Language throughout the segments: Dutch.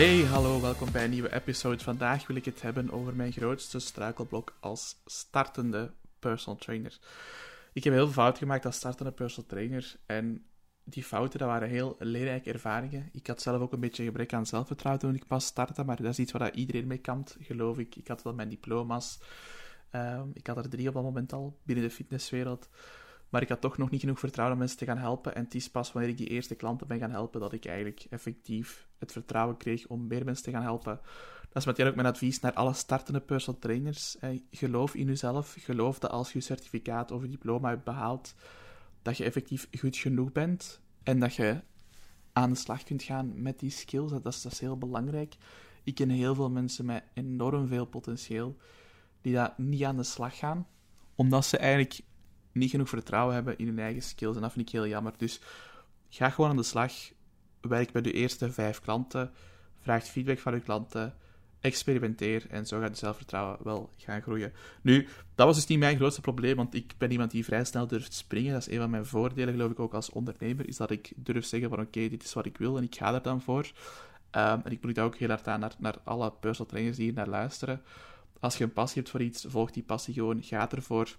Hey, hallo, welkom bij een nieuwe episode. Vandaag wil ik het hebben over mijn grootste struikelblok als startende personal trainer. Ik heb heel veel fouten gemaakt als startende personal trainer en die fouten dat waren heel leerrijke ervaringen. Ik had zelf ook een beetje gebrek aan zelfvertrouwen toen ik pas startte, maar dat is iets waar iedereen mee kampt, geloof ik. Ik had wel mijn diploma's. Ehm, ik had er drie op dat moment al binnen de fitnesswereld. Maar ik had toch nog niet genoeg vertrouwen om mensen te gaan helpen. En het is pas wanneer ik die eerste klanten ben gaan helpen dat ik eigenlijk effectief het vertrouwen kreeg om meer mensen te gaan helpen. Dat is meteen ook mijn advies naar alle startende personal trainers. Geloof in jezelf. Geloof dat als je je certificaat of je diploma hebt behaald, dat je effectief goed genoeg bent. En dat je aan de slag kunt gaan met die skills. Dat is, heel belangrijk. Ik ken heel veel mensen met enorm veel potentieel die daar niet aan de slag gaan, omdat ze eigenlijk niet genoeg vertrouwen hebben in hun eigen skills. En dat vind ik heel jammer. Dus ga gewoon aan de slag. Werk bij de eerste vijf klanten. Vraag feedback van uw klanten. Experimenteer en zo gaat je zelfvertrouwen wel gaan groeien. Nu, dat was dus niet mijn grootste probleem, want ik ben iemand die vrij snel durft springen. Dat is een van mijn voordelen, geloof ik, ook als ondernemer, is dat ik durf zeggen van oké, dit is wat ik wil en ik ga er dan voor. Um, en ik moet dat ook heel hard aan naar, naar alle personal trainers die hier naar luisteren. Als je een passie hebt voor iets, volg die passie gewoon, ga ervoor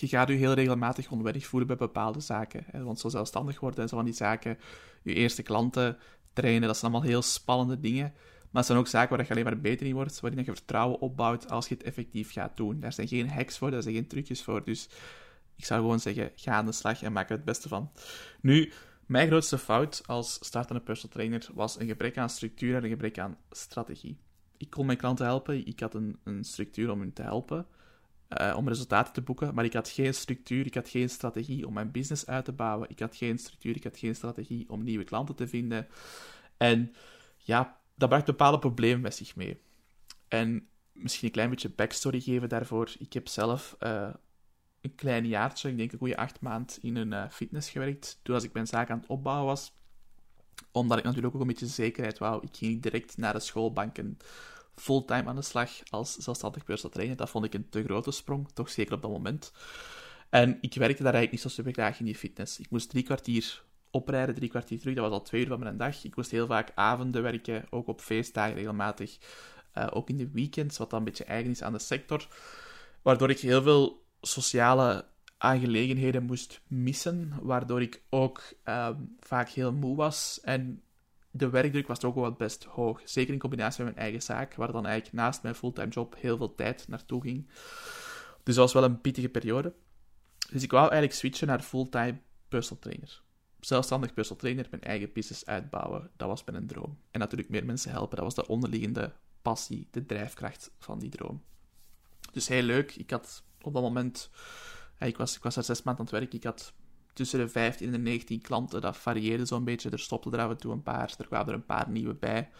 je gaat je heel regelmatig onwennig voelen bij bepaalde zaken. Hè? Want zo zelfstandig worden en zo van die zaken, je eerste klanten trainen, dat zijn allemaal heel spannende dingen. Maar het zijn ook zaken waar je alleen maar beter in wordt, waarin je vertrouwen opbouwt als je het effectief gaat doen. Daar zijn geen hacks voor, daar zijn geen trucjes voor. Dus ik zou gewoon zeggen, ga aan de slag en maak er het beste van. Nu, mijn grootste fout als startende personal trainer was een gebrek aan structuur en een gebrek aan strategie. Ik kon mijn klanten helpen, ik had een, een structuur om hen te helpen. Uh, om resultaten te boeken, maar ik had geen structuur, ik had geen strategie om mijn business uit te bouwen, ik had geen structuur, ik had geen strategie om nieuwe klanten te vinden. En ja, dat bracht bepaalde problemen met zich mee. En misschien een klein beetje backstory geven daarvoor. Ik heb zelf uh, een klein jaartje, ik denk een goede acht maand, in een uh, fitness gewerkt, toen als ik mijn zaak aan het opbouwen was. Omdat ik natuurlijk ook een beetje zekerheid wou. Ik ging direct naar de schoolbanken fulltime aan de slag als zelfstandig personal trainer. Dat vond ik een te grote sprong, toch zeker op dat moment. En ik werkte daar eigenlijk niet zo super graag in die fitness. Ik moest drie kwartier oprijden, drie kwartier terug. Dat was al twee uur van mijn dag. Ik moest heel vaak avonden werken, ook op feestdagen regelmatig. Uh, ook in de weekends, wat dan een beetje eigen is aan de sector. Waardoor ik heel veel sociale aangelegenheden moest missen. Waardoor ik ook uh, vaak heel moe was. En de werkdruk was toch wel best hoog. Zeker in combinatie met mijn eigen zaak, waar dan eigenlijk naast mijn fulltime job heel veel tijd naartoe ging. Dus dat was wel een pittige periode. Dus ik wou eigenlijk switchen naar fulltime personal trainer. Zelfstandig personal trainer, mijn eigen business uitbouwen, dat was mijn droom. En natuurlijk meer mensen helpen, dat was de onderliggende passie, de drijfkracht van die droom. Dus heel leuk. Ik had op dat moment, ik was, ik was zes maanden aan het werken, ik had tussen de 15 en de 19 klanten. Dat varieerde zo'n beetje. Er stopten er af en toe een paar. Er kwamen er een paar nieuwe bij.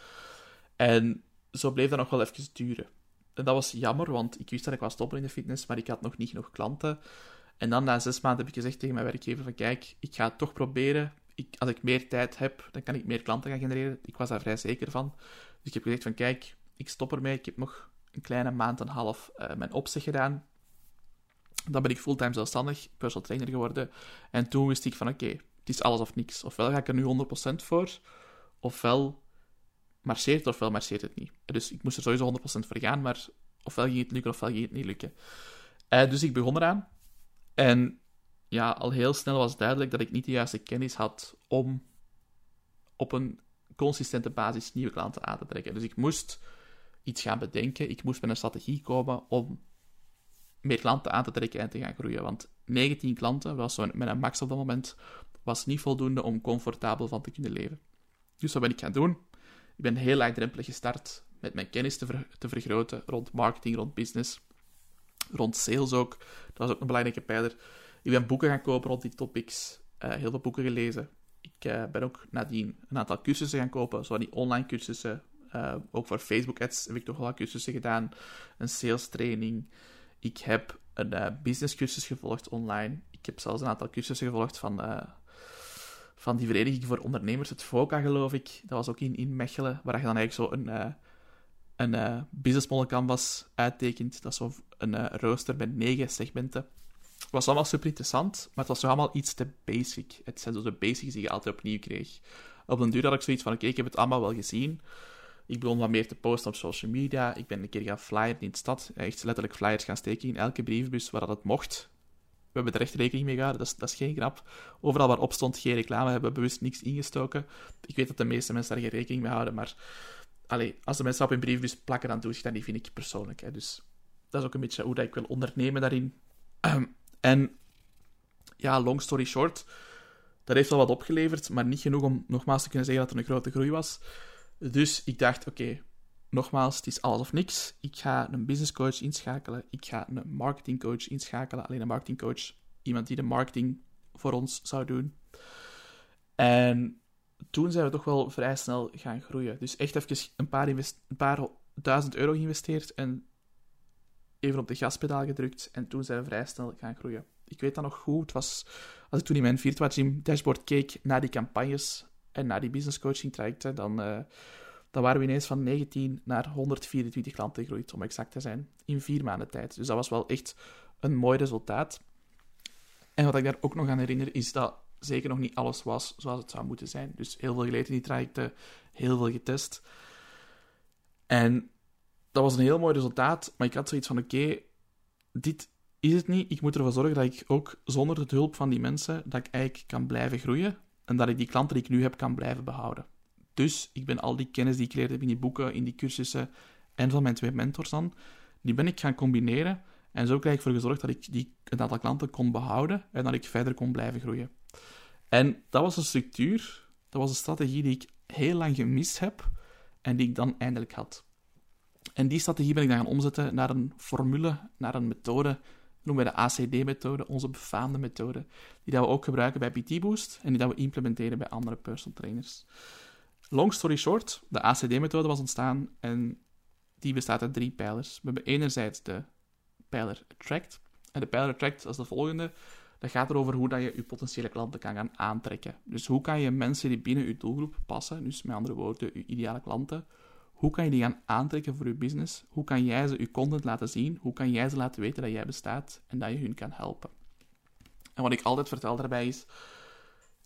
En zo bleef dat nog wel even duren. En dat was jammer, want ik wist dat ik was stoppen in de fitness, maar ik had nog niet genoeg klanten. En dan na zes maanden heb ik gezegd tegen mijn werkgever van kijk, ik ga het toch proberen. Ik, als ik meer tijd heb, dan kan ik meer klanten gaan genereren. Ik was daar vrij zeker van. Dus ik heb gezegd van kijk, ik stop ermee. Ik heb nog een kleine maand en een half uh, mijn opzeg gedaan. Dan ben ik fulltime zelfstandig, personal trainer geworden. En toen wist ik van, oké, het is alles of niks. Ofwel ga ik er nu 100% voor, ofwel marcheert het, ofwel marcheert het niet. Dus ik moest er sowieso 100% voor gaan, maar ofwel ging het lukken, ofwel ging het niet lukken. Uh, dus ik begon eraan. En ja, al heel snel was duidelijk dat ik niet de juiste kennis had om op een consistente basis nieuwe klanten aan te trekken. Dus ik moest iets gaan bedenken. Ik moest met een strategie komen om meer klanten aan te trekken en te gaan groeien. Want 19 klanten, was zo met een max op dat moment, was niet voldoende om comfortabel van te kunnen leven. Dus wat ben ik gaan doen? Ik ben heel laagdrempelig gestart met mijn kennis te, te vergroten rond marketing, rond business, rond sales ook. Dat was ook een belangrijke pijler. Ik ben boeken gaan kopen rond die topics, uh, heel veel boeken gelezen. Ik uh, ben ook nadien een aantal cursussen gaan kopen, zoals die online cursussen. Uh, ook voor Facebook ads heb ik toch wel cursussen gedaan. Een sales training. Ik heb een uh, businesscursus gevolgd online. Ik heb zelfs een aantal cursussen gevolgd van, uh, van die vereniging voor ondernemers, het FOCA geloof ik. Dat was ook in, in Mechelen, waar je dan eigenlijk zo een, uh, een uh, business model canvas uittekent. Dat is zo een rooster met negen segmenten. Het was allemaal super interessant, maar het was zo allemaal iets te basic. Het zijn zo de basics die je altijd opnieuw kreeg. Op een duur had ik zoiets van, oké, ik heb het allemaal wel gezien. Ik begon wat meer te posten op social media. Ik ben een keer gaan flyeren in de stad. Echt letterlijk flyers gaan steken in elke brievenbus waar dat het mocht. We hebben er echt rekening mee gehouden, dat is, dat is geen grap. Overal waar op stond geen reclame, hebben we bewust niks ingestoken. Ik weet dat de meeste mensen daar geen rekening mee houden, maar als de mensen op hun brievenbus plakken, dan doe je dat vind ik persoonlijk. Hè. Dus dat is ook een beetje hoe dat ik wil ondernemen daarin. en ja, long story short, dat heeft wel wat opgeleverd, maar niet genoeg om nogmaals te kunnen zeggen dat er een grote groei was. Dus ik dacht, oké, nogmaals, het is alles of niks. Ik ga een business coach inschakelen. Ik ga een marketing coach inschakelen. Alleen een marketing coach, iemand die de marketing voor ons zou doen. En toen zijn we toch wel vrij snel gaan groeien. Dus echt even een paar, een paar duizend euro geïnvesteerd en even op de gaspedaal gedrukt. En toen zijn we vrij snel gaan groeien. Ik weet dat nog goed. Het was, als ik toen in mijn Virtua Gym dashboard keek naar die campagnes en naar die business coaching trajecten, dan, uh, dan waren we ineens van 19 naar 124 klanten gegroeid, om exact te zijn, in vier maanden tijd. Dus dat was wel echt een mooi resultaat. En wat ik daar ook nog aan herinner, is dat zeker nog niet alles was zoals het zou moeten zijn. Dus heel veel geleerd in die trajecten, heel veel getest. En dat was een heel mooi resultaat, maar ik had zoiets van: oké, dit is het niet. Ik moet ervoor zorgen dat ik ook zonder de hulp van die mensen, dat ik eigenlijk kan blijven groeien en dat ik die klanten die ik nu heb kan blijven behouden. Dus ik ben al die kennis die ik leerde heb in die boeken, in die cursussen en van mijn twee mentors dan, die ben ik gaan combineren en zo krijg ik voor gezorgd dat ik die, een aantal klanten kon behouden en dat ik verder kon blijven groeien. En dat was een structuur, dat was een strategie die ik heel lang gemist heb en die ik dan eindelijk had. En die strategie ben ik dan gaan omzetten naar een formule, naar een methode, noemen we de ACD-methode, onze befaamde methode, die dat we ook gebruiken bij PT Boost en die dat we implementeren bij andere personal trainers. Long story short, de ACD-methode was ontstaan en die bestaat uit drie pijlers. We hebben enerzijds de pijler Attract. En de pijler Attract is de volgende. Dat gaat erover hoe dat je je potentiële klanten kan gaan aantrekken. Dus hoe kan je mensen die binnen je doelgroep passen, dus met andere woorden, je ideale klanten, hoe kan je die gaan aantrekken voor je business? Hoe kan jij ze je content laten zien? Hoe kan jij ze laten weten dat jij bestaat en dat je hun kan helpen? En wat ik altijd vertel daarbij is,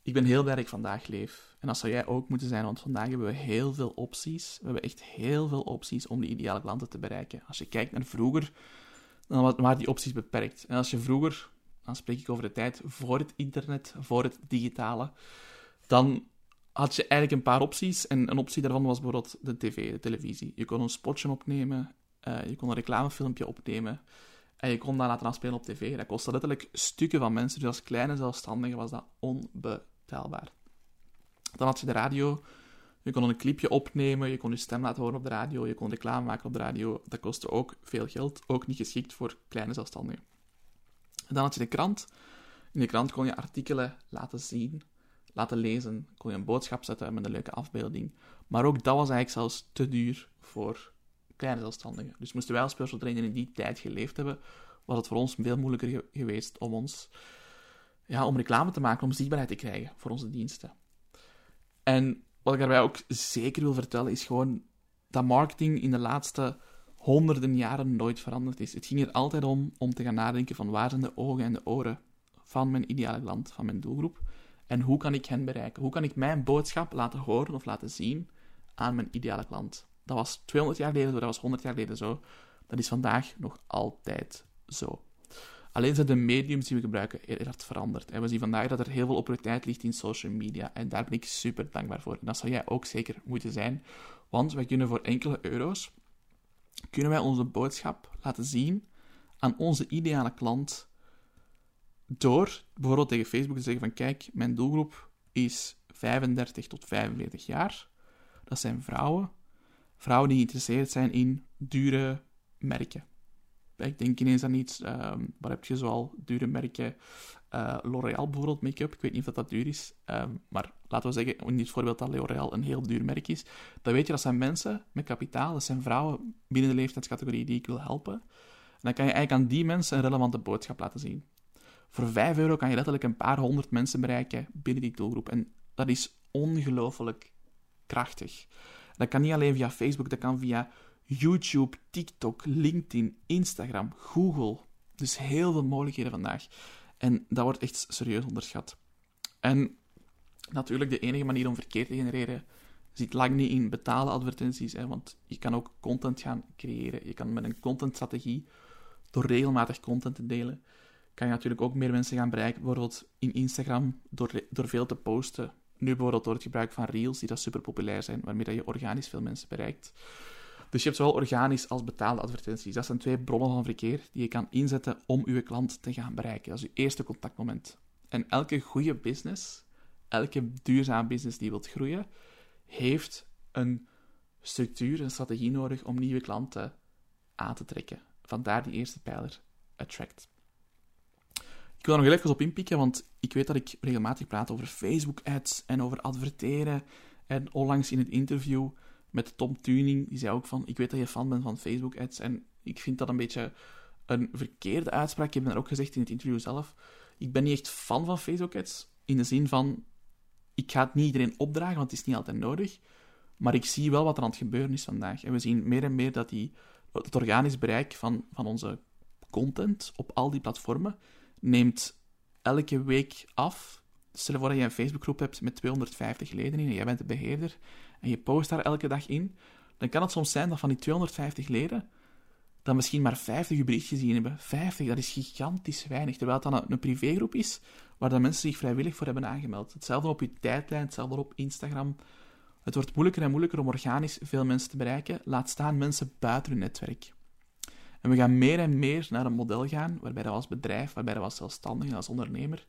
ik ben heel blij dat ik vandaag leef. En dat zou jij ook moeten zijn, want vandaag hebben we heel veel opties. We hebben echt heel veel opties om die ideale klanten te bereiken. Als je kijkt naar vroeger, dan waren die opties beperkt. En als je vroeger, dan spreek ik over de tijd voor het internet, voor het digitale, dan had je eigenlijk een paar opties. En een optie daarvan was bijvoorbeeld de tv, de televisie. Je kon een spotje opnemen, uh, je kon een reclamefilmpje opnemen en je kon dat laten afspelen op tv. Dat kostte letterlijk stukken van mensen. Dus als kleine zelfstandige was dat onbetaalbaar. Dan had je de radio. Je kon een clipje opnemen, je kon je stem laten horen op de radio, je kon reclame maken op de radio. Dat kostte ook veel geld, ook niet geschikt voor kleine zelfstandigen. dan had je de krant. In de krant kon je artikelen laten zien laten lezen. Kon je een boodschap zetten met een leuke afbeelding. Maar ook dat was eigenlijk zelfs te duur voor kleine zelfstandigen. Dus moesten wij als trainer in die tijd geleefd hebben, was het voor ons veel moeilijker geweest om ons ja, om reclame te maken, om zichtbaarheid te krijgen voor onze diensten. En wat ik daarbij ook zeker wil vertellen, is gewoon dat marketing in de laatste honderden jaren nooit veranderd is. Het ging er altijd om om te gaan nadenken van waar zijn de ogen en de oren van mijn ideale klant, van mijn doelgroep. En hoe kan ik hen bereiken? Hoe kan ik mijn boodschap laten horen of laten zien aan mijn ideale klant? Dat was 200 jaar geleden zo, dat was 100 jaar geleden zo. Dat is vandaag nog altijd zo. Alleen zijn de mediums die we gebruiken heel veranderd. En we zien vandaag dat er heel veel opportuniteit ligt in social media. En daar ben ik super dankbaar voor. En dat zou jij ook zeker moeten zijn. Want wij kunnen voor enkele euro's kunnen wij onze boodschap laten zien aan onze ideale klant door bijvoorbeeld tegen Facebook te zeggen van kijk, mijn doelgroep is 35 tot 45 jaar. Dat zijn vrouwen. Vrouwen die geïnteresseerd zijn in dure merken. Ik denk ineens aan iets, um, waar heb je zoal dure merken? Uh, L'Oréal bijvoorbeeld, make-up. Ik weet niet of dat duur is. Um, maar laten we zeggen, in dit voorbeeld dat L'Oréal een heel duur merk is. Dan weet je, dat zijn mensen met kapitaal. Dat zijn vrouwen binnen de leeftijdscategorie die ik wil helpen. En dan kan je eigenlijk aan die mensen een relevante boodschap laten zien. Voor 5 euro kan je letterlijk een paar honderd mensen bereiken binnen die doelgroep. En dat is ongelooflijk krachtig. Dat kan niet alleen via Facebook, dat kan via YouTube, TikTok, LinkedIn, Instagram, Google. Dus heel veel mogelijkheden vandaag. En dat wordt echt serieus onderschat. En natuurlijk, de enige manier om verkeer te genereren zit lang niet in betaalde advertenties, hè, want je kan ook content gaan creëren. Je kan met een contentstrategie, door regelmatig content te delen, kan je natuurlijk ook meer mensen gaan bereiken. Bijvoorbeeld in Instagram, door, door veel te posten. Nu bijvoorbeeld door het gebruik van Reels, die dat super populair zijn, waarmee dat je organisch veel mensen bereikt. Dus je hebt zowel organisch als betaalde advertenties. Dat zijn twee bronnen van verkeer die je kan inzetten om je klant te gaan bereiken. Dat is je eerste contactmoment. En elke goede business, elke duurzame business die wilt groeien, heeft een structuur, een strategie nodig om nieuwe klanten aan te trekken. Vandaar die eerste pijler, attract. Wil er nog even op inpikken, want ik weet dat ik regelmatig praat over Facebook-ads en over adverteren. En onlangs in het interview met Tom Tuning, die zei ook van, ik weet dat je fan bent van Facebook-ads. En ik vind dat een beetje een verkeerde uitspraak. Ik heb dat ook gezegd in het interview zelf. Ik ben niet echt fan van Facebook-ads, in de zin van, ik ga het niet iedereen opdragen, want het is niet altijd nodig. Maar ik zie wel wat er aan het gebeuren is vandaag. En we zien meer en meer dat die, het organisch bereik van, van onze content op al die platformen neemt elke week af. Stel je voor dat je een Facebookgroep hebt met 250 leden in en jij bent de beheerder en je post daar elke dag in, dan kan het soms zijn dat van die 250 leden dan misschien maar 50 je bericht gezien hebben. 50, dat is gigantisch weinig. Terwijl het dan een, privégroep is waar de mensen zich vrijwillig voor hebben aangemeld. Hetzelfde op je tijdlijn, hetzelfde op Instagram. Het wordt moeilijker en moeilijker om organisch veel mensen te bereiken. Laat staan mensen buiten hun netwerk. En we gaan meer en meer naar een model gaan waarbij we als bedrijf, waarbij we als zelfstandige, als ondernemer,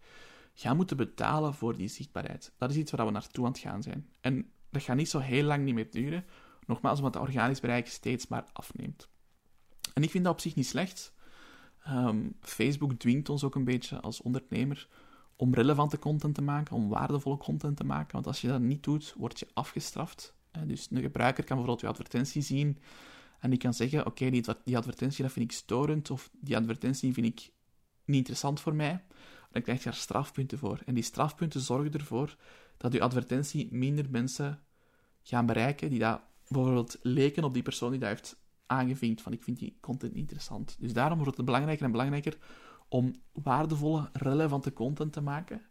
gaan moeten betalen voor die zichtbaarheid. Dat is iets waar we naartoe aan het gaan zijn. En dat gaat niet zo heel lang niet meer duren. Nogmaals, omdat het organisch bereik steeds maar afneemt. En ik vind dat op zich niet slecht. Um, Facebook dwingt ons ook een beetje als ondernemer om relevante content te maken, om waardevolle content te maken. Want als je dat niet doet, word je afgestraft. Dus een gebruiker kan bijvoorbeeld je advertentie zien en die kan zeggen: Oké, die, die advertentie dat vind ik storend, of die advertentie vind ik niet interessant voor mij. Dan krijg je daar strafpunten voor. En die strafpunten zorgen ervoor dat je advertentie minder mensen gaan bereiken die dat bijvoorbeeld leken op die persoon die dat heeft aangevinkt van ik vind die content interessant. Dus daarom wordt het belangrijker en belangrijker om waardevolle, relevante content te maken,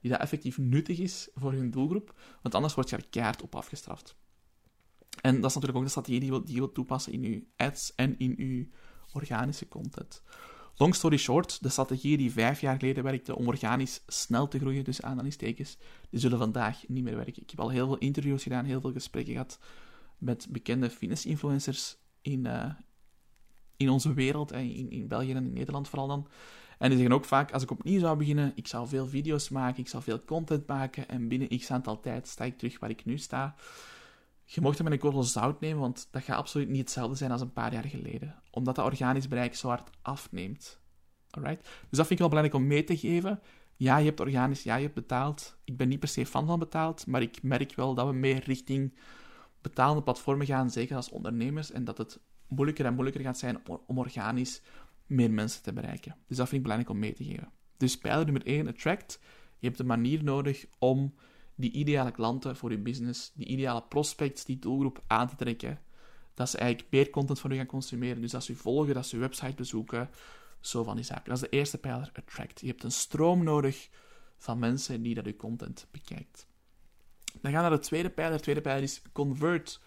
die dat effectief nuttig is voor hun doelgroep, want anders word je er keihard op afgestraft. En dat is natuurlijk ook de strategie die je wilt, die toepassen in je ads en in je organische content. Long story short, de strategieën die vijf jaar geleden werkten om organisch snel te groeien, dus aanhalingstekens, die zullen vandaag niet meer werken. Ik heb al heel veel interviews gedaan, heel veel gesprekken gehad met bekende fitness-influencers in, uh, in onze wereld, in, in België en in Nederland vooral dan. En die zeggen ook vaak, als ik opnieuw zou beginnen, ik zou veel video's maken, ik zou veel content maken en binnen x aantal tijd sta ik terug waar ik nu sta. Je mocht hem met een korrel zout nemen, want dat gaat absoluut niet hetzelfde zijn als een paar jaar geleden. Omdat dat organisch bereik zo hard afneemt. Alright? Dus dat vind ik wel belangrijk om mee te geven. Ja, je hebt organisch, ja, je hebt betaald. Ik ben niet per se fan van betaald, maar ik merk wel dat we meer richting betaalde platformen gaan, zeker als ondernemers, en dat het moeilijker en moeilijker gaat zijn om organisch meer mensen te bereiken. Dus dat vind ik belangrijk om mee te geven. Dus pijler nummer 1, attract. Je hebt een manier nodig om die ideale klanten voor je business, die ideale prospects, die doelgroep aan te trekken. Dat ze eigenlijk meer content van u gaan consumeren. Dus dat ze u volgen, dat ze uw website bezoeken, zo van die zaken. Dat is de eerste pijler, attract. Je hebt een stroom nodig van mensen die dat uw content bekijkt. Dan gaan we naar de tweede pijler. De tweede pijler is convert.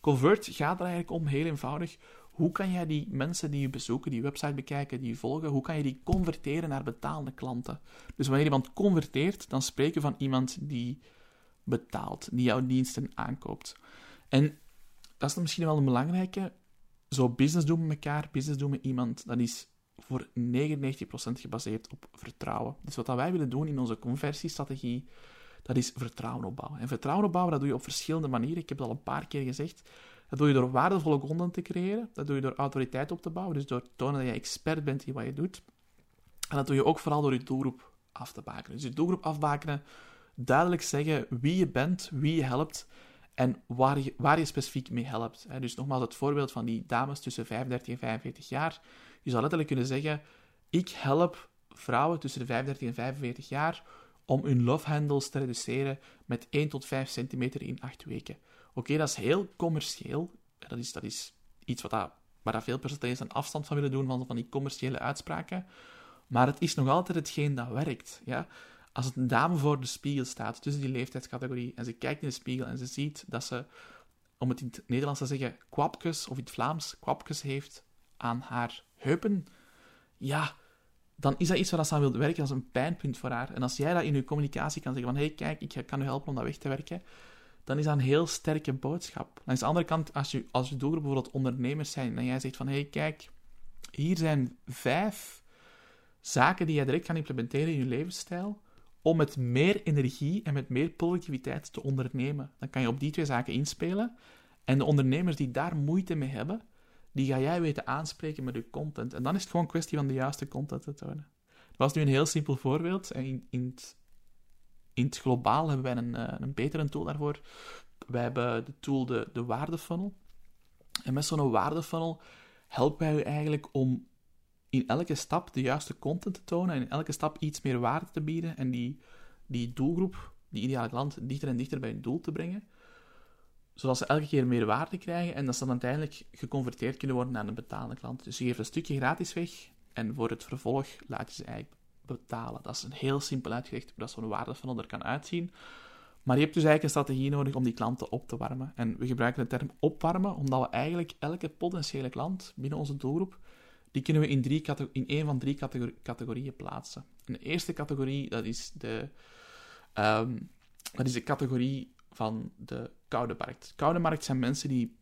Convert gaat er eigenlijk om, heel eenvoudig. Hoe kan jij die mensen die je bezoeken, die je website bekijken, die je volgen, hoe kan je die converteren naar betaalde klanten? Dus wanneer iemand converteert, dan spreken we van iemand die betaalt, die jouw diensten aankoopt. En dat is dan misschien wel een belangrijke. Zo business doen met elkaar, business doen met iemand, dat is voor 99% gebaseerd op vertrouwen. Dus wat wij willen doen in onze conversiestrategie, dat is vertrouwen opbouwen. En vertrouwen opbouwen, dat doe je op verschillende manieren. Ik heb het al een paar keer gezegd. Dat doe je door waardevolle content te creëren. Dat doe je door autoriteit op te bouwen. Dus door te tonen dat je expert bent in wat je doet. En dat doe je ook vooral door je doelgroep af te bakenen. Dus je doelgroep afbakenen, duidelijk zeggen wie je bent, wie je helpt en waar je, waar je specifiek mee helpt. Dus nogmaals, het voorbeeld van die dames tussen 35 en 45 jaar. Je zou letterlijk kunnen zeggen: Ik help vrouwen tussen de 35 en 45 jaar om hun love handles te reduceren met 1 tot 5 centimeter in 8 weken. Oké, dat is heel commercieel. Dat is, dat is iets wat dat, waar dat veel percentages aan afstand van willen doen, van, van die commerciële uitspraken. Maar het is nog altijd hetgeen dat werkt. Ja? Als een dame voor de spiegel staat, tussen die leeftijdscategorie, en ze kijkt in de spiegel en ze ziet dat ze, om het in het Nederlands te zeggen, kwapjes, of in het Vlaams, kwapjes heeft aan haar heupen, ja, dan is dat iets waar ze aan wil werken als een pijnpunt voor haar. En als jij dat in je communicatie kan zeggen van, hé, hey, kijk, ik kan u helpen om dat weg te werken, dan is dat een heel sterke boodschap. Langs de andere kant, als je, als je doelgroep bijvoorbeeld ondernemers zijn, en jij zegt van, hé, hey, kijk, hier zijn vijf zaken die jij direct kan implementeren in je levensstijl, om met meer energie en met meer productiviteit te ondernemen. Dan kan je op die twee zaken inspelen. En de ondernemers die daar moeite mee hebben, die ga jij weten aanspreken met je content. En dan is het gewoon een kwestie van de juiste content te tonen. Dat was nu een heel simpel voorbeeld. En in, in, het, globaal hebben wij een, eh, een betere tool daarvoor. Wij hebben de tool de, de waardefunnel. En met zo'n waardefunnel helpen wij u eigenlijk om in elke stap de juiste content te tonen en in elke stap iets meer waarde te bieden en die, die doelgroep, die ideale klant, dichter en dichter bij hun doel te brengen, zodat ze elke keer meer waarde krijgen en dat ze dan uiteindelijk geconverteerd kunnen worden naar een betalende klant. Dus je geeft een stukje gratis weg en voor het vervolg laat je ze eigenlijk betalen. Dat is een heel simpel uitgelegd hoe dat zo'n waardefunnel er kan uitzien. Maar je hebt dus eigenlijk een strategie nodig om die klanten op te warmen. En we gebruiken de term opwarmen, omdat we eigenlijk elke potentiële klant binnen onze doelgroep die kunnen we in, drie in één van drie categorieën plaatsen. de eerste categorie, dat is de, dat is de categorie van de koude markt. Koude markt zijn mensen die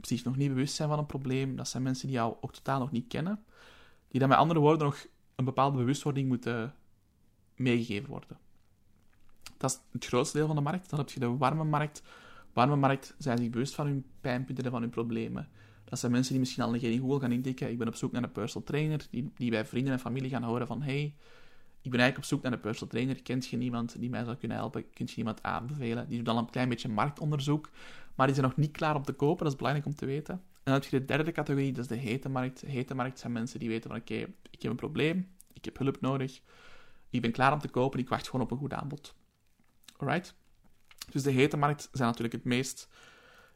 zich nog niet bewust zijn van een probleem. Dat zijn mensen die jou ook totaal nog niet kennen. Die dan met andere woorden nog een bepaalde bewustwording moeten meegegeven worden. Dat is het grootste deel van de markt. Dan heb je de warme markt. Warme markt zijn zich bewust van hun pijnpunten en van hun problemen. Dat zijn mensen die misschien al een keer in Google gaan intikken. Ik ben op zoek naar een personal trainer. Die, die bij vrienden en familie gaan horen van... Hey, ik ben eigenlijk op zoek naar een personal trainer. Kent je niemand die mij zou kunnen helpen? Kunt je iemand aanbevelen? Die doet dan een klein beetje marktonderzoek. Maar die zijn nog niet klaar om te kopen. Dat is belangrijk om te weten. En dan heb je de derde categorie. Dat is de hete markt. Hete markt zijn mensen die weten van... Oké, ik heb een probleem. Ik heb hulp nodig. Ik ben klaar om te kopen. Ik wacht gewoon op een goed aanbod. Alright? Dus de hete markt zijn natuurlijk het meest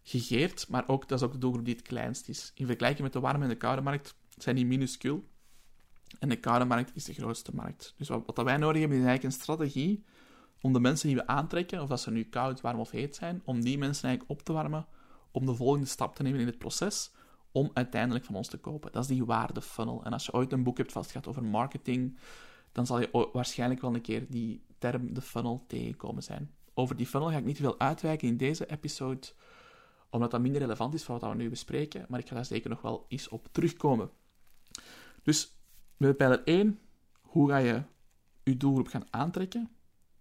gegeerd, maar ook, dat is ook de doelgroep die het kleinst is. In vergelijking met de warme en de koude markt zijn die minuscuul. En de koude markt is de grootste markt. Dus wat, wat wij nodig hebben, is eigenlijk een strategie om de mensen die we aantrekken, of dat ze nu koud, warm of heet zijn, om die mensen eigenlijk op te warmen, om de volgende stap te nemen in het proces, om uiteindelijk van ons te kopen. Dat is die waardefunnel. En als je ooit een boek hebt vastgehad over marketing, dan zal je waarschijnlijk wel een keer die term, de funnel, tegenkomen zijn. Over die funnel ga ik niet veel uitwijken in deze episode, omdat dat minder relevant is voor wat we nu bespreken, maar ik ga daar zeker nog wel eens op terugkomen. Dus met pijler 1, hoe ga je je doelgroep gaan aantrekken?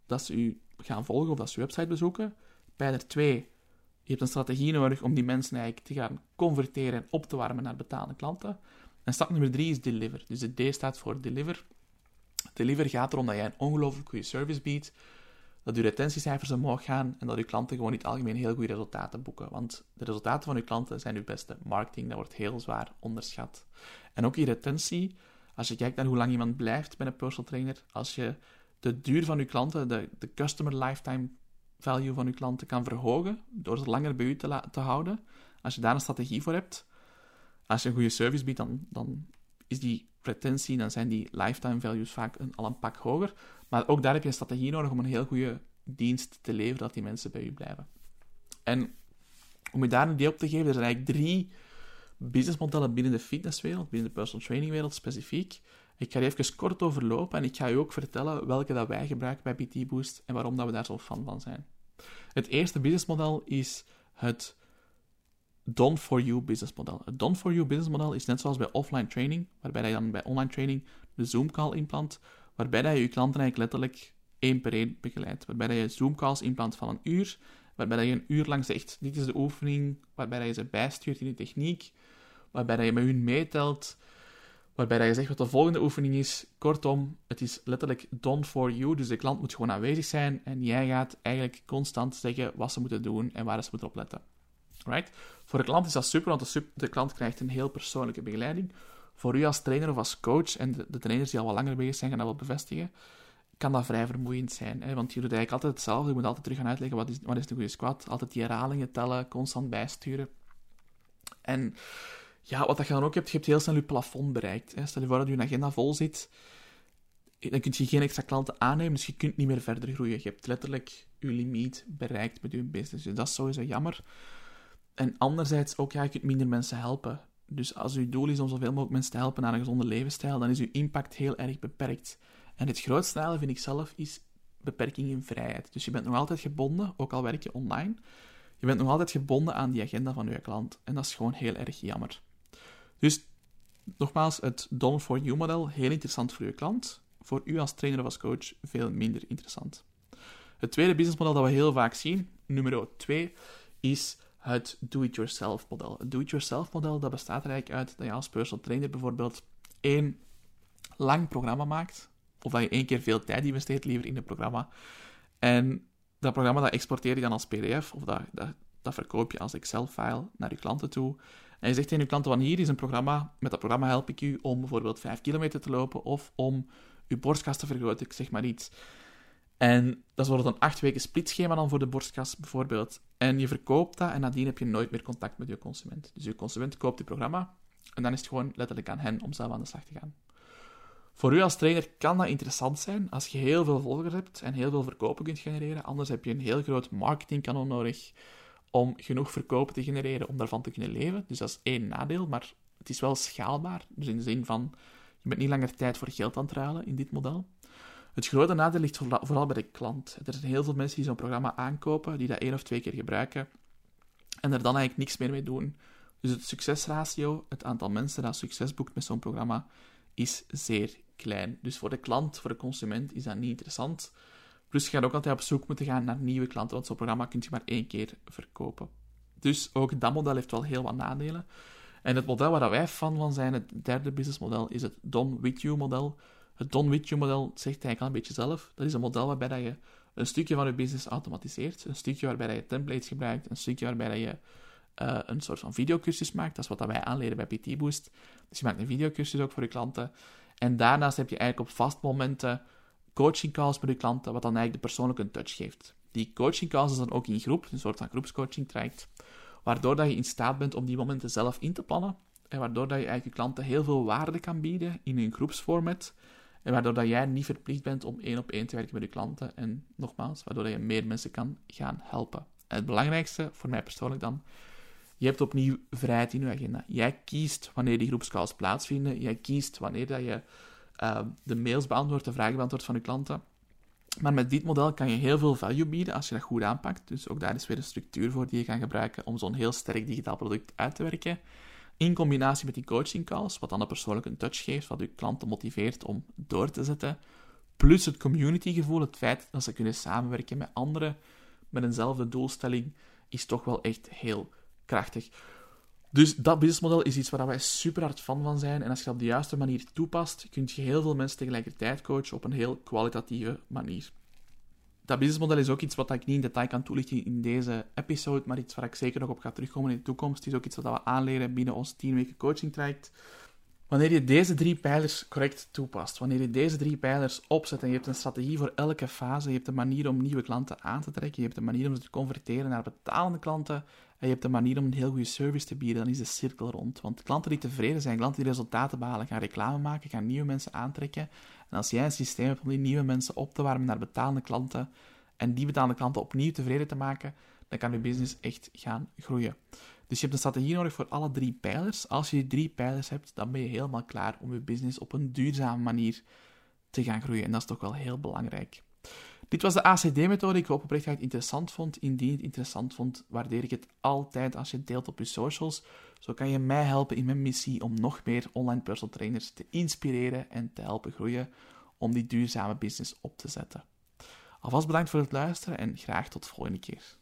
Dat ze u gaan volgen of dat ze je website bezoeken. Pijler 2, je hebt een strategie nodig om die mensen eigenlijk te gaan converteren en op te warmen naar betalende klanten. En stap nummer 3 is deliver. Dus de D staat voor deliver. Deliver gaat erom dat jij een ongelooflijk goede service biedt, dat uw retentiecijfers omhoog gaan en dat uw klanten gewoon in het algemeen heel goede resultaten boeken. Want de resultaten van uw klanten zijn uw beste marketing, dat wordt heel zwaar onderschat. En ook je retentie, als je kijkt naar hoe lang iemand blijft bij een personal trainer, als je de duur van uw klanten, de, de customer lifetime value van uw klanten kan verhogen door ze langer bij u te, te houden, als je daar een strategie voor hebt, als je een goede service biedt, dan, dan is die retentie, dan zijn die lifetime values vaak een, al een pak hoger. Maar ook daar heb je een strategie nodig om een heel goede dienst te leveren, dat die mensen bij u blijven. En om je daar een idee op te geven, er zijn eigenlijk drie businessmodellen binnen de fitnesswereld, binnen de personal trainingwereld specifiek. Ik ga er even kort overlopen en ik ga u ook vertellen welke dat wij gebruiken bij PT Boost en waarom dat we daar zo fan van zijn. Het eerste businessmodel is het Done for You businessmodel. Het Done for You businessmodel is net zoals bij offline training, waarbij je dan bij online training de Zoom call inplant waarbij je je klanten eigenlijk letterlijk één per één begeleidt. Waarbij je Zoom-calls inplant van een uur, waarbij je een uur lang zegt, dit is de oefening, waarbij je ze bijstuurt in de techniek, waarbij je met hun meetelt, waarbij je zegt wat de volgende oefening is. Kortom, het is letterlijk done for you, dus de klant moet gewoon aanwezig zijn en jij gaat eigenlijk constant zeggen wat ze moeten doen en waar ze moeten op letten. Right? Voor de klant is dat super, want de, de klant krijgt een heel persoonlijke begeleiding voor u als trainer of als coach, en de, trainers die al wat langer bezig zijn, gaan dat wel bevestigen, kan dat vrij vermoeiend zijn. Hè? Want je doet eigenlijk altijd hetzelfde. Je moet altijd terug gaan uitleggen wat is, wat is een goede squat. Altijd die herhalingen tellen, constant bijsturen. En ja, wat je dan ook hebt, je hebt heel snel je plafond bereikt. Hè? Stel je voor dat je agenda vol zit. dan kun je geen extra klanten aannemen, dus je kunt niet meer verder groeien. Je hebt letterlijk je limiet bereikt met je business. Dus dat is sowieso jammer. En anderzijds ook, ja, je kunt minder mensen helpen. Dus als uw doel is om zoveel mogelijk mensen te helpen naar een gezonde levensstijl, dan is uw impact heel erg beperkt. En het grootste vind ik zelf, is beperking in vrijheid. Dus je bent nog altijd gebonden, ook al werk je online, je bent nog altijd gebonden aan die agenda van je klant. En dat is gewoon heel erg jammer. Dus nogmaals, het Done for You model, heel interessant voor je klant. Voor u als trainer of als coach veel minder interessant. Het tweede businessmodel dat we heel vaak zien, nummer 2, is het do-it-yourself model. Het do-it-yourself model dat bestaat eigenlijk uit dat je als personal trainer bijvoorbeeld één lang programma maakt, of dat je één keer veel tijd investeert liever in het programma. En dat programma dat exporteer je dan als PDF, of dat, dat, dat verkoop je als Excel-file naar je klanten toe. En je zegt tegen je klanten, van hier is een programma, met dat programma help ik u om bijvoorbeeld 5 kilometer te lopen, of om uw borstkas te vergroten, ik zeg maar iets. En dat wordt een acht weken splitschema dan voor de borstkas bijvoorbeeld. En je verkoopt dat en nadien heb je nooit meer contact met je consument. Dus je consument koopt je programma en dan is het gewoon letterlijk aan hen om zelf aan de slag te gaan. Voor u als trainer kan dat interessant zijn als je heel veel volgers hebt en heel veel verkopen kunt genereren. Anders heb je een heel groot marketingkanon nodig om genoeg verkopen te genereren om daarvan te kunnen leven. Dus dat is één nadeel, maar het is wel schaalbaar. Dus in de zin van, je bent niet langer tijd voor geld aan het ruilen in dit model. Het grote nadeel ligt vooral bij de klant. Er zijn heel veel mensen die zo'n programma aankopen, die dat één of twee keer gebruiken en er dan eigenlijk niks meer mee doen. Dus het succesratio, het aantal mensen dat succes boekt met zo'n programma, is zeer klein. Dus voor de klant, voor de consument, is dat niet interessant. Plus je gaat ook altijd op zoek moeten gaan naar nieuwe klanten, want zo'n programma kun je maar één keer verkopen. Dus ook dat model heeft wel heel wat nadelen. En het model waar wij fan van zijn, het derde businessmodel, is het Done With You model. Het Done With You model zegt eigenlijk al een beetje zelf. Dat is een model waarbij dat je een stukje van je business automatiseert, een stukje waarbij dat je templates gebruikt, een stukje waarbij dat je uh, een soort van videocursus maakt. Dat is wat wij aanleren bij PT Boost. Dus je maakt een videocursus ook voor je klanten. En daarnaast heb je eigenlijk op vast momenten coaching calls met je klanten, wat dan eigenlijk de persoonlijke touch geeft. Die coaching calls is dan ook in groep, een soort van groepscoaching traject, waardoor dat je in staat bent om die momenten zelf in te plannen en waardoor dat je eigenlijk je klanten heel veel waarde kan bieden in een groepsformat en waardoor dat jij niet verplicht bent om één op één te werken met je klanten en nogmaals, waardoor je meer mensen kan gaan helpen. En het belangrijkste, voor mij persoonlijk dan, je hebt opnieuw vrijheid in je agenda. Jij kiest wanneer die groepscalls plaatsvinden. Jij kiest wanneer dat je uh, de mails beantwoordt, de vragen beantwoordt van je klanten. Maar met dit model kan je heel veel value bieden als je dat goed aanpakt. Dus ook daar is weer een structuur voor die je kan gebruiken om zo'n heel sterk digitaal product uit te werken. In combinatie met die coaching calls, wat dan een persoonlijke touch geeft, wat je klanten motiveert om door te zetten. Plus het communitygevoel, het feit dat ze kunnen samenwerken met anderen met eenzelfde doelstelling, is toch wel echt heel krachtig. Dus dat businessmodel is iets waar wij super hard fan van zijn. En als je dat op de juiste manier toepast, kun je heel veel mensen tegelijkertijd coachen op een heel kwalitatieve manier. Dat businessmodel is ook iets wat ik niet in detail kan toelichten in deze episode, maar iets waar ik zeker nog op ga terugkomen in de toekomst. Het is ook iets wat we aanleren binnen ons 10 weken coaching traject. Wanneer je deze drie pijlers correct toepast, wanneer je deze drie pijlers opzet en je hebt een strategie voor elke fase, je hebt een manier om nieuwe klanten aan te trekken, je hebt een manier om ze te converteren naar betalende klanten en je hebt een manier om een heel goede service te bieden, dan is de cirkel rond. Want klanten die tevreden zijn, klanten die resultaten behalen, gaan reclame maken, gaan nieuwe mensen aantrekken. En als jij een systeem hebt om die nieuwe mensen op te warmen naar betalende klanten en die betalende klanten opnieuw tevreden te maken, dan kan je business echt gaan groeien. Dus je hebt een strategie nodig voor alle drie pijlers. Als je die drie pijlers hebt, dan ben je helemaal klaar om je business op een duurzame manier te gaan groeien. En dat is toch wel heel belangrijk. Dit was de ACD-methode. Ik hoop oprecht dat je het interessant vond. Indien je het interessant vond, waardeer ik het altijd als je het deelt op je socials. Zo kan je mij helpen in mijn missie om nog meer online personal trainers te inspireren en te helpen groeien om die duurzame business op te zetten. Alvast bedankt voor het luisteren en graag tot de volgende keer.